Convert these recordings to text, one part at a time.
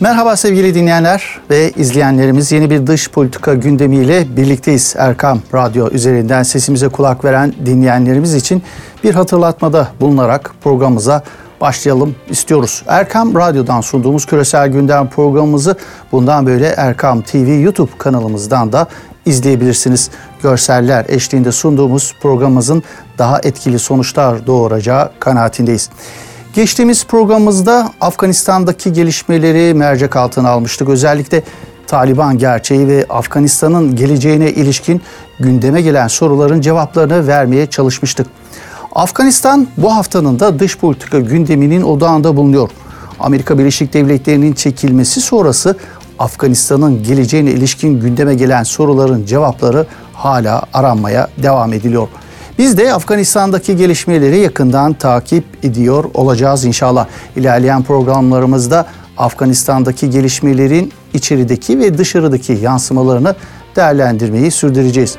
Merhaba sevgili dinleyenler ve izleyenlerimiz. Yeni bir dış politika gündemiyle birlikteyiz. Erkam Radyo üzerinden sesimize kulak veren dinleyenlerimiz için bir hatırlatmada bulunarak programımıza başlayalım istiyoruz. Erkam Radyo'dan sunduğumuz Küresel Gündem programımızı bundan böyle Erkam TV YouTube kanalımızdan da izleyebilirsiniz. Görseller eşliğinde sunduğumuz programımızın daha etkili sonuçlar doğuracağı kanaatindeyiz. Geçtiğimiz programımızda Afganistan'daki gelişmeleri mercek altına almıştık. Özellikle Taliban gerçeği ve Afganistan'ın geleceğine ilişkin gündeme gelen soruların cevaplarını vermeye çalışmıştık. Afganistan bu haftanın da dış politika gündeminin odağında bulunuyor. Amerika Birleşik Devletleri'nin çekilmesi sonrası Afganistan'ın geleceğine ilişkin gündeme gelen soruların cevapları hala aranmaya devam ediliyor. Biz de Afganistan'daki gelişmeleri yakından takip ediyor olacağız inşallah. İlerleyen programlarımızda Afganistan'daki gelişmelerin içerideki ve dışarıdaki yansımalarını değerlendirmeyi sürdüreceğiz.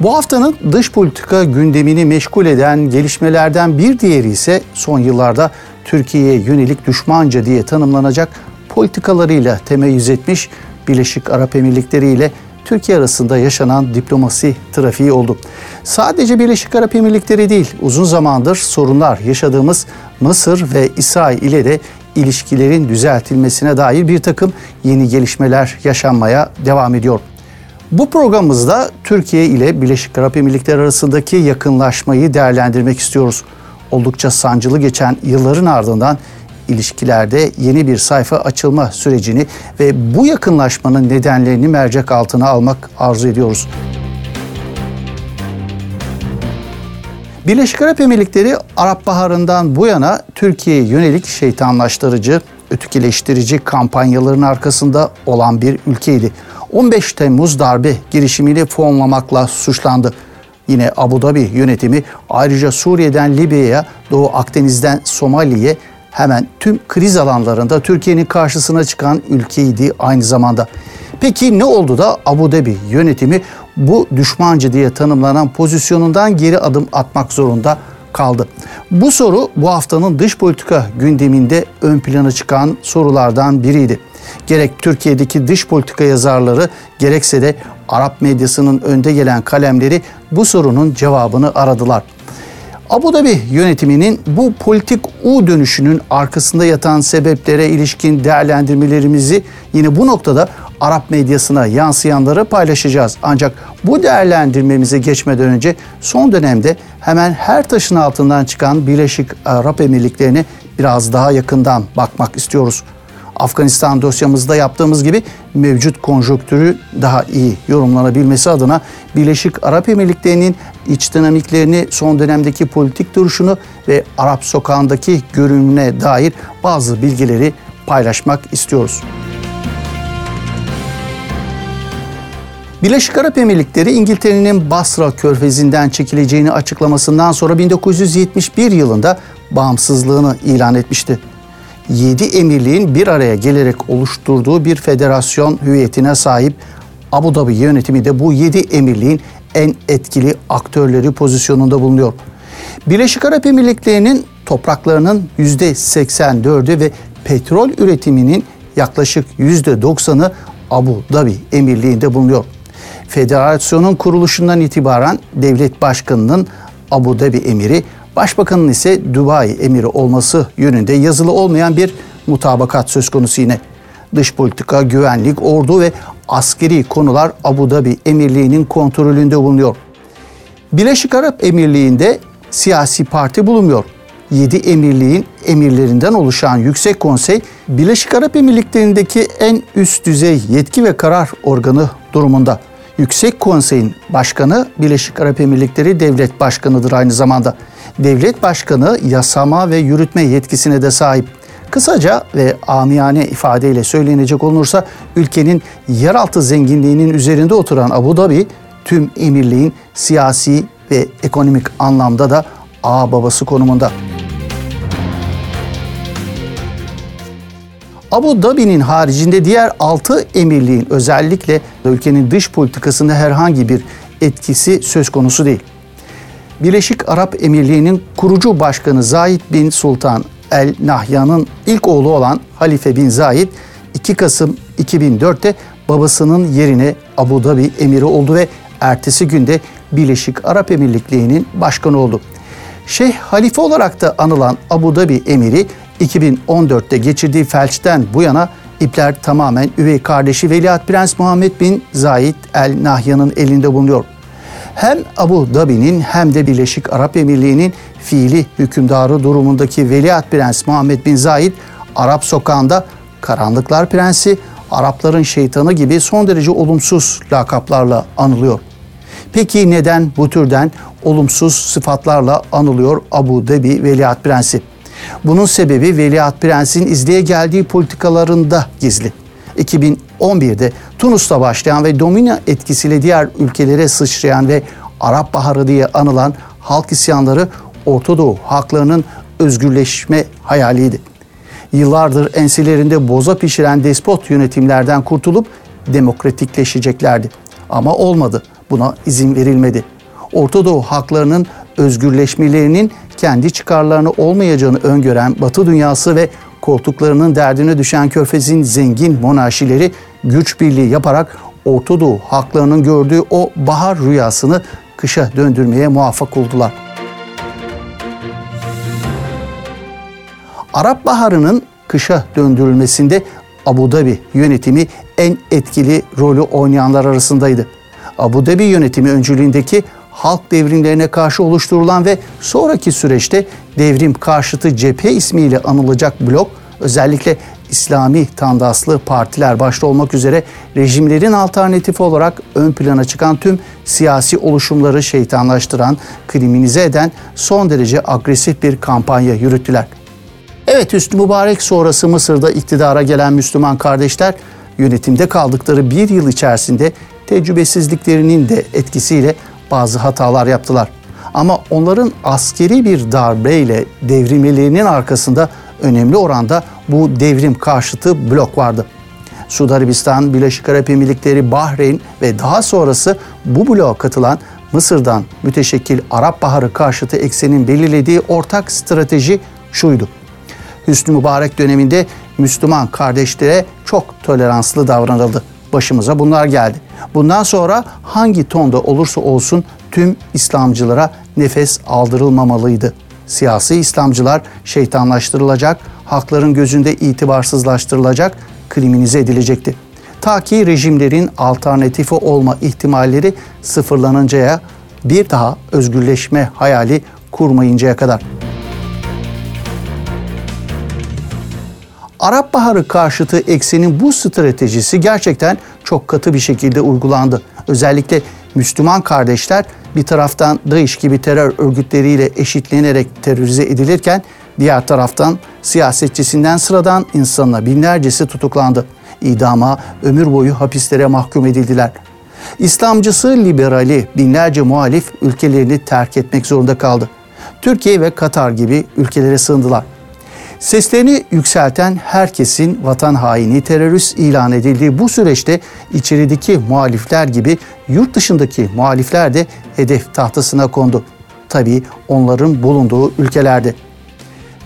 Bu haftanın dış politika gündemini meşgul eden gelişmelerden bir diğeri ise son yıllarda Türkiye'ye yönelik düşmanca diye tanımlanacak politikalarıyla temeyyüz etmiş Birleşik Arap Emirlikleri ile Türkiye arasında yaşanan diplomasi trafiği oldu. Sadece Birleşik Arap Emirlikleri değil, uzun zamandır sorunlar yaşadığımız Mısır ve İsrail ile de ilişkilerin düzeltilmesine dair bir takım yeni gelişmeler yaşanmaya devam ediyor. Bu programımızda Türkiye ile Birleşik Arap Emirlikleri arasındaki yakınlaşmayı değerlendirmek istiyoruz. Oldukça sancılı geçen yılların ardından ilişkilerde yeni bir sayfa açılma sürecini ve bu yakınlaşmanın nedenlerini mercek altına almak arzu ediyoruz. Birleşik Arap Emirlikleri Arap Baharı'ndan bu yana Türkiye'ye yönelik şeytanlaştırıcı, ötekileştirici kampanyaların arkasında olan bir ülkeydi. 15 Temmuz darbe girişimini fonlamakla suçlandı. Yine Abu Dhabi yönetimi ayrıca Suriye'den Libya'ya, Doğu Akdeniz'den Somali'ye hemen tüm kriz alanlarında Türkiye'nin karşısına çıkan ülkeydi aynı zamanda. Peki ne oldu da Abu Dhabi yönetimi bu düşmancı diye tanımlanan pozisyonundan geri adım atmak zorunda kaldı? Bu soru bu haftanın dış politika gündeminde ön plana çıkan sorulardan biriydi. Gerek Türkiye'deki dış politika yazarları gerekse de Arap medyasının önde gelen kalemleri bu sorunun cevabını aradılar. Abu Dhabi yönetiminin bu politik U dönüşünün arkasında yatan sebeplere ilişkin değerlendirmelerimizi yine bu noktada Arap medyasına yansıyanları paylaşacağız. Ancak bu değerlendirmemize geçmeden önce son dönemde hemen her taşın altından çıkan Birleşik Arap Emirlikleri'ne biraz daha yakından bakmak istiyoruz. Afganistan dosyamızda yaptığımız gibi mevcut konjonktürü daha iyi yorumlanabilmesi adına Birleşik Arap Emirlikleri'nin iç dinamiklerini, son dönemdeki politik duruşunu ve Arap sokağındaki görünümüne dair bazı bilgileri paylaşmak istiyoruz. Birleşik Arap Emirlikleri İngiltere'nin Basra körfezinden çekileceğini açıklamasından sonra 1971 yılında bağımsızlığını ilan etmişti. 7 emirliğin bir araya gelerek oluşturduğu bir federasyon hüviyetine sahip Abu Dhabi yönetimi de bu 7 emirliğin en etkili aktörleri pozisyonunda bulunuyor. Birleşik Arap Emirlikleri'nin topraklarının %84'ü ve petrol üretiminin yaklaşık %90'ı Abu Dhabi Emirliği'nde bulunuyor. Federasyonun kuruluşundan itibaren devlet başkanının Abu Dhabi emiri Başbakanın ise Dubai emiri olması yönünde yazılı olmayan bir mutabakat söz konusu yine. Dış politika, güvenlik, ordu ve askeri konular Abu Dhabi Emirliği'nin kontrolünde bulunuyor. Birleşik Arap Emirliği'nde siyasi parti bulunmuyor. 7 emirliğin emirlerinden oluşan Yüksek Konsey, Birleşik Arap Emirlikleri'ndeki en üst düzey yetki ve karar organı durumunda. Yüksek Konsey'in başkanı Birleşik Arap Emirlikleri Devlet Başkanı'dır aynı zamanda devlet başkanı yasama ve yürütme yetkisine de sahip. Kısaca ve amiyane ifadeyle söylenecek olursa ülkenin yeraltı zenginliğinin üzerinde oturan Abu Dhabi tüm emirliğin siyasi ve ekonomik anlamda da ağ babası konumunda. Abu Dhabi'nin haricinde diğer altı emirliğin özellikle ülkenin dış politikasında herhangi bir etkisi söz konusu değil. Birleşik Arap Emirliği'nin kurucu başkanı Zayed bin Sultan El Nahyan'ın ilk oğlu olan Halife bin Zayed 2 Kasım 2004'te babasının yerine Abu Dhabi emiri oldu ve ertesi günde Birleşik Arap Emirlikleri'nin başkanı oldu. Şeyh Halife olarak da anılan Abu Dhabi emiri 2014'te geçirdiği felçten bu yana ipler tamamen üvey kardeşi Veliaht Prens Muhammed bin Zayed El Nahyan'ın elinde bulunuyor. Hem Abu Dhabi'nin hem de Birleşik Arap Emirliği'nin fiili hükümdarı durumundaki Veliaht Prens Muhammed bin Zayed Arap sokağında Karanlıklar Prensi, Arapların şeytanı gibi son derece olumsuz lakaplarla anılıyor. Peki neden bu türden olumsuz sıfatlarla anılıyor Abu Dhabi Veliaht Prensi? Bunun sebebi Veliaht Prens'in izleye geldiği politikalarında gizli. 2011'de Tunus'ta başlayan ve domino etkisiyle diğer ülkelere sıçrayan ve Arap Baharı diye anılan halk isyanları Orta Doğu halklarının özgürleşme hayaliydi. Yıllardır enselerinde boza pişiren despot yönetimlerden kurtulup demokratikleşeceklerdi. Ama olmadı. Buna izin verilmedi. Orta Doğu halklarının özgürleşmelerinin kendi çıkarlarını olmayacağını öngören Batı dünyası ve koltuklarının derdine düşen Körfez'in zengin monarşileri güç birliği yaparak Orta Doğu halklarının gördüğü o bahar rüyasını kışa döndürmeye muvaffak oldular. Arap Baharı'nın kışa döndürülmesinde Abu Dhabi yönetimi en etkili rolü oynayanlar arasındaydı. Abu Dhabi yönetimi öncülüğündeki halk devrimlerine karşı oluşturulan ve sonraki süreçte devrim karşıtı cephe ismiyle anılacak blok özellikle İslami tandaslı partiler başta olmak üzere rejimlerin alternatifi olarak ön plana çıkan tüm siyasi oluşumları şeytanlaştıran, kriminize eden son derece agresif bir kampanya yürüttüler. Evet Hüsnü Mübarek sonrası Mısır'da iktidara gelen Müslüman kardeşler yönetimde kaldıkları bir yıl içerisinde tecrübesizliklerinin de etkisiyle bazı hatalar yaptılar. Ama onların askeri bir darbeyle devrimlerinin arkasında önemli oranda bu devrim karşıtı blok vardı. Suudi Arabistan, Birleşik Arap Emirlikleri, Bahreyn ve daha sonrası bu bloğa katılan Mısır'dan müteşekkil Arap Baharı karşıtı eksenin belirlediği ortak strateji şuydu. Hüsnü Mübarek döneminde Müslüman kardeşlere çok toleranslı davranıldı. Başımıza bunlar geldi. Bundan sonra hangi tonda olursa olsun tüm İslamcılara nefes aldırılmamalıydı. Siyasi İslamcılar şeytanlaştırılacak, hakların gözünde itibarsızlaştırılacak, kriminize edilecekti. Ta ki rejimlerin alternatifi olma ihtimalleri sıfırlanıncaya bir daha özgürleşme hayali kurmayıncaya kadar. Arap Baharı karşıtı eksenin bu stratejisi gerçekten çok katı bir şekilde uygulandı. Özellikle Müslüman kardeşler bir taraftan DAEŞ gibi terör örgütleriyle eşitlenerek terörize edilirken diğer taraftan siyasetçisinden sıradan insanla binlercesi tutuklandı. İdama, ömür boyu hapislere mahkum edildiler. İslamcısı liberali binlerce muhalif ülkelerini terk etmek zorunda kaldı. Türkiye ve Katar gibi ülkelere sığındılar. Seslerini yükselten herkesin vatan haini terörist ilan edildiği bu süreçte içerideki muhalifler gibi yurt dışındaki muhalifler de hedef tahtasına kondu. Tabii onların bulunduğu ülkelerde.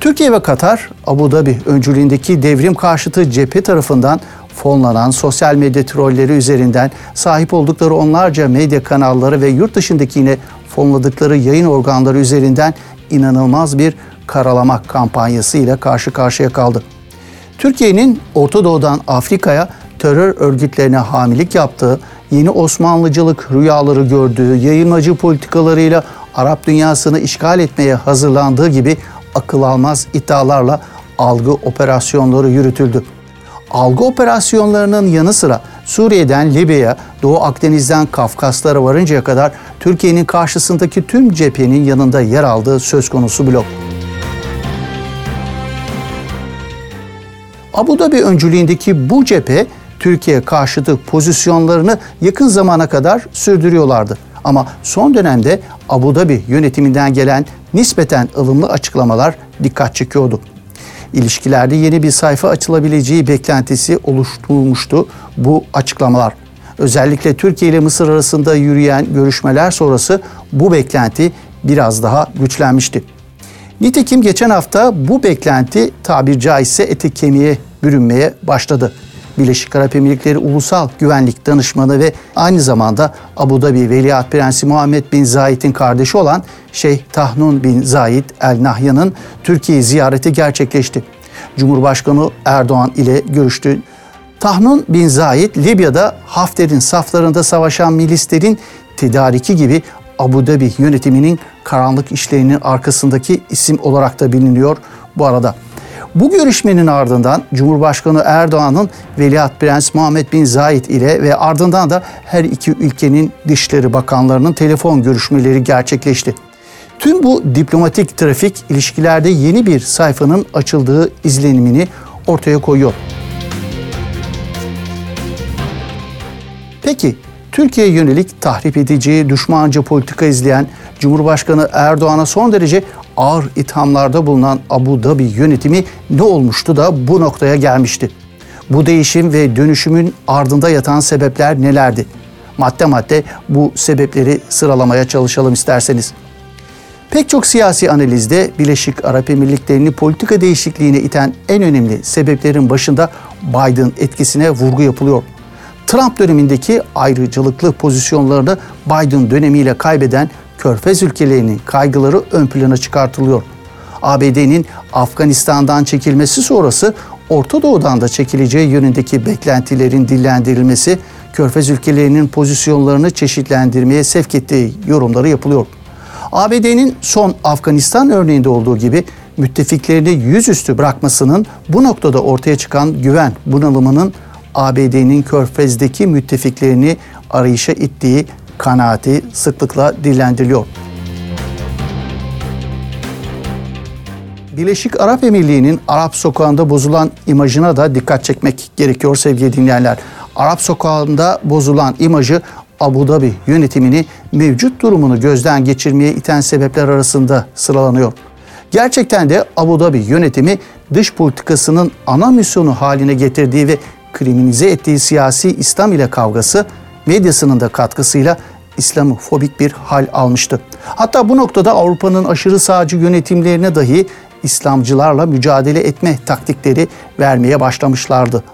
Türkiye ve Katar, Abu Dhabi öncülüğündeki devrim karşıtı cephe tarafından fonlanan sosyal medya trolleri üzerinden sahip oldukları onlarca medya kanalları ve yurt dışındaki yine fonladıkları yayın organları üzerinden inanılmaz bir karalama kampanyası ile karşı karşıya kaldı. Türkiye'nin Orta Doğu'dan Afrika'ya terör örgütlerine hamilik yaptığı, yeni Osmanlıcılık rüyaları gördüğü, yayınmacı politikalarıyla Arap dünyasını işgal etmeye hazırlandığı gibi akıl almaz iddialarla algı operasyonları yürütüldü. Algı operasyonlarının yanı sıra Suriye'den Libya'ya, Doğu Akdeniz'den Kafkaslara varıncaya kadar Türkiye'nin karşısındaki tüm cephenin yanında yer aldığı söz konusu blok. Abu Dhabi öncülüğündeki bu cephe Türkiye karşıtı pozisyonlarını yakın zamana kadar sürdürüyorlardı. Ama son dönemde Abu Dhabi yönetiminden gelen nispeten ılımlı açıklamalar dikkat çekiyordu. İlişkilerde yeni bir sayfa açılabileceği beklentisi oluşturulmuştu bu açıklamalar. Özellikle Türkiye ile Mısır arasında yürüyen görüşmeler sonrası bu beklenti biraz daha güçlenmişti. Nitekim geçen hafta bu beklenti tabir caizse eti kemiğe bürünmeye başladı. Birleşik Arap Emirlikleri Ulusal Güvenlik Danışmanı ve aynı zamanda Abu Dhabi Veliaht Prensi Muhammed Bin Zayed'in kardeşi olan Şeyh Tahnun Bin Zayed El Nahyan'ın Türkiye ziyareti gerçekleşti. Cumhurbaşkanı Erdoğan ile görüştü. Tahnun Bin Zayed Libya'da Hafter'in saflarında savaşan milislerin tedariki gibi Abu Dhabi yönetiminin karanlık işlerinin arkasındaki isim olarak da biliniyor bu arada. Bu görüşmenin ardından Cumhurbaşkanı Erdoğan'ın Veliaht Prens Muhammed Bin Zayed ile ve ardından da her iki ülkenin Dışişleri Bakanlarının telefon görüşmeleri gerçekleşti. Tüm bu diplomatik trafik ilişkilerde yeni bir sayfanın açıldığı izlenimini ortaya koyuyor. Peki Türkiye'ye yönelik tahrip edici, düşmanca politika izleyen Cumhurbaşkanı Erdoğan'a son derece ağır ithamlarda bulunan Abu Dhabi yönetimi ne olmuştu da bu noktaya gelmişti? Bu değişim ve dönüşümün ardında yatan sebepler nelerdi? Madde madde bu sebepleri sıralamaya çalışalım isterseniz. Pek çok siyasi analizde Birleşik Arap Emirlikleri'ni politika değişikliğine iten en önemli sebeplerin başında Biden etkisine vurgu yapılıyor. Trump dönemindeki ayrıcalıklı pozisyonlarını Biden dönemiyle kaybeden Körfez ülkelerinin kaygıları ön plana çıkartılıyor. ABD'nin Afganistan'dan çekilmesi sonrası Orta Doğu'dan da çekileceği yönündeki beklentilerin dillendirilmesi Körfez ülkelerinin pozisyonlarını çeşitlendirmeye sevk ettiği yorumları yapılıyor. ABD'nin son Afganistan örneğinde olduğu gibi müttefiklerini yüzüstü bırakmasının bu noktada ortaya çıkan güven bunalımının ABD'nin Körfez'deki müttefiklerini arayışa ittiği kanaati sıklıkla dillendiriliyor. Birleşik Arap Emirliği'nin Arap sokağında bozulan imajına da dikkat çekmek gerekiyor sevgili dinleyenler. Arap sokağında bozulan imajı Abu Dhabi yönetimini mevcut durumunu gözden geçirmeye iten sebepler arasında sıralanıyor. Gerçekten de Abu Dhabi yönetimi dış politikasının ana misyonu haline getirdiği ve kriminize ettiği siyasi İslam ile kavgası medyasının da katkısıyla İslamofobik bir hal almıştı. Hatta bu noktada Avrupa'nın aşırı sağcı yönetimlerine dahi İslamcılarla mücadele etme taktikleri vermeye başlamışlardı.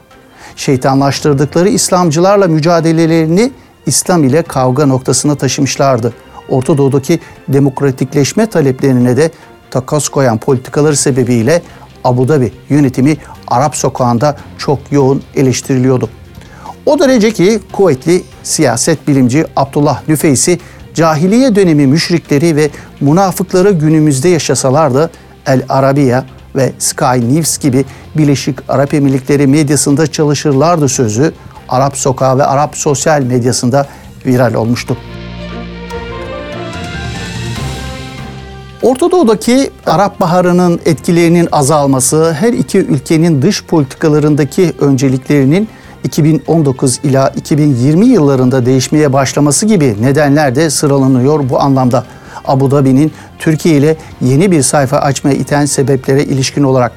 Şeytanlaştırdıkları İslamcılarla mücadelelerini İslam ile kavga noktasına taşımışlardı. Orta Doğu'daki demokratikleşme taleplerine de takas koyan politikaları sebebiyle Abu Dhabi yönetimi Arap sokağında çok yoğun eleştiriliyordu. O derece ki kuvvetli siyaset bilimci Abdullah Nüfeysi cahiliye dönemi müşrikleri ve münafıkları günümüzde yaşasalar da El Arabiya ve Sky News gibi Birleşik Arap Emirlikleri medyasında çalışırlardı sözü Arap sokağı ve Arap sosyal medyasında viral olmuştu. Orta Doğu'daki Arap Baharı'nın etkilerinin azalması, her iki ülkenin dış politikalarındaki önceliklerinin 2019 ila 2020 yıllarında değişmeye başlaması gibi nedenler de sıralanıyor bu anlamda. Abu Dhabi'nin Türkiye ile yeni bir sayfa açmaya iten sebeplere ilişkin olarak.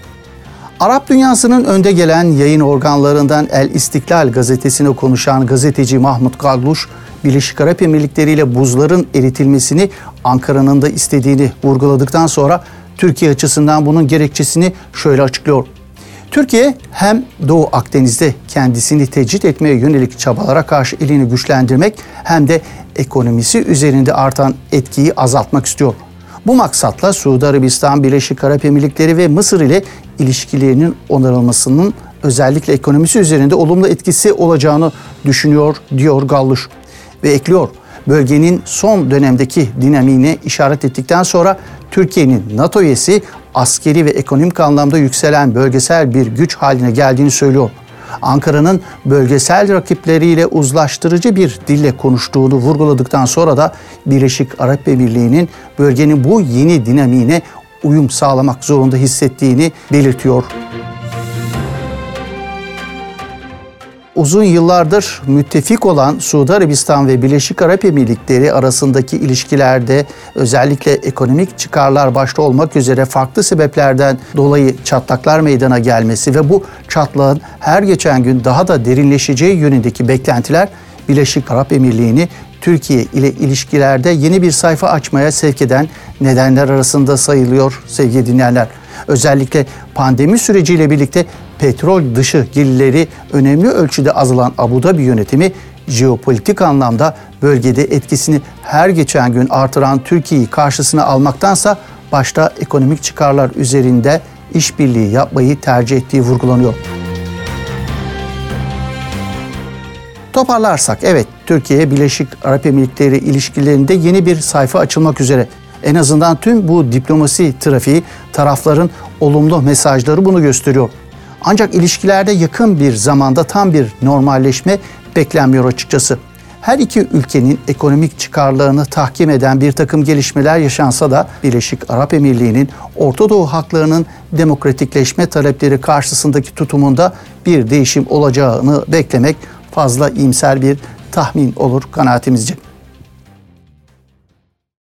Arap dünyasının önde gelen yayın organlarından El İstiklal gazetesine konuşan gazeteci Mahmut Gagluş, Birleşik Arap Emirlikleri ile buzların eritilmesini Ankara'nın da istediğini vurguladıktan sonra Türkiye açısından bunun gerekçesini şöyle açıklıyor. Türkiye hem Doğu Akdeniz'de kendisini tecrit etmeye yönelik çabalara karşı elini güçlendirmek hem de ekonomisi üzerinde artan etkiyi azaltmak istiyor. Bu maksatla Suudi Arabistan, Birleşik Arap Emirlikleri ve Mısır ile ilişkilerinin onarılmasının özellikle ekonomisi üzerinde olumlu etkisi olacağını düşünüyor diyor Galluş ve ekliyor. Bölgenin son dönemdeki dinamiğine işaret ettikten sonra Türkiye'nin NATO üyesi askeri ve ekonomik anlamda yükselen bölgesel bir güç haline geldiğini söylüyor. Ankara'nın bölgesel rakipleriyle uzlaştırıcı bir dille konuştuğunu vurguladıktan sonra da Birleşik Arap Emirliği'nin bölgenin bu yeni dinamiğine uyum sağlamak zorunda hissettiğini belirtiyor. Uzun yıllardır müttefik olan Suudi Arabistan ve Birleşik Arap Emirlikleri arasındaki ilişkilerde özellikle ekonomik çıkarlar başta olmak üzere farklı sebeplerden dolayı çatlaklar meydana gelmesi ve bu çatlağın her geçen gün daha da derinleşeceği yönündeki beklentiler Birleşik Arap Emirliği'ni Türkiye ile ilişkilerde yeni bir sayfa açmaya sevk eden nedenler arasında sayılıyor sevgili dinleyenler. Özellikle pandemi süreciyle birlikte petrol dışı gelirleri önemli ölçüde azalan Abu Dhabi yönetimi jeopolitik anlamda bölgede etkisini her geçen gün artıran Türkiye'yi karşısına almaktansa başta ekonomik çıkarlar üzerinde işbirliği yapmayı tercih ettiği vurgulanıyor. Toparlarsak evet Türkiye Birleşik Arap Emirlikleri ilişkilerinde yeni bir sayfa açılmak üzere. En azından tüm bu diplomasi trafiği tarafların olumlu mesajları bunu gösteriyor. Ancak ilişkilerde yakın bir zamanda tam bir normalleşme beklenmiyor açıkçası. Her iki ülkenin ekonomik çıkarlarını tahkim eden bir takım gelişmeler yaşansa da Birleşik Arap Emirliği'nin Orta Doğu haklarının demokratikleşme talepleri karşısındaki tutumunda bir değişim olacağını beklemek fazla iyimser bir tahmin olur kanaatimizce.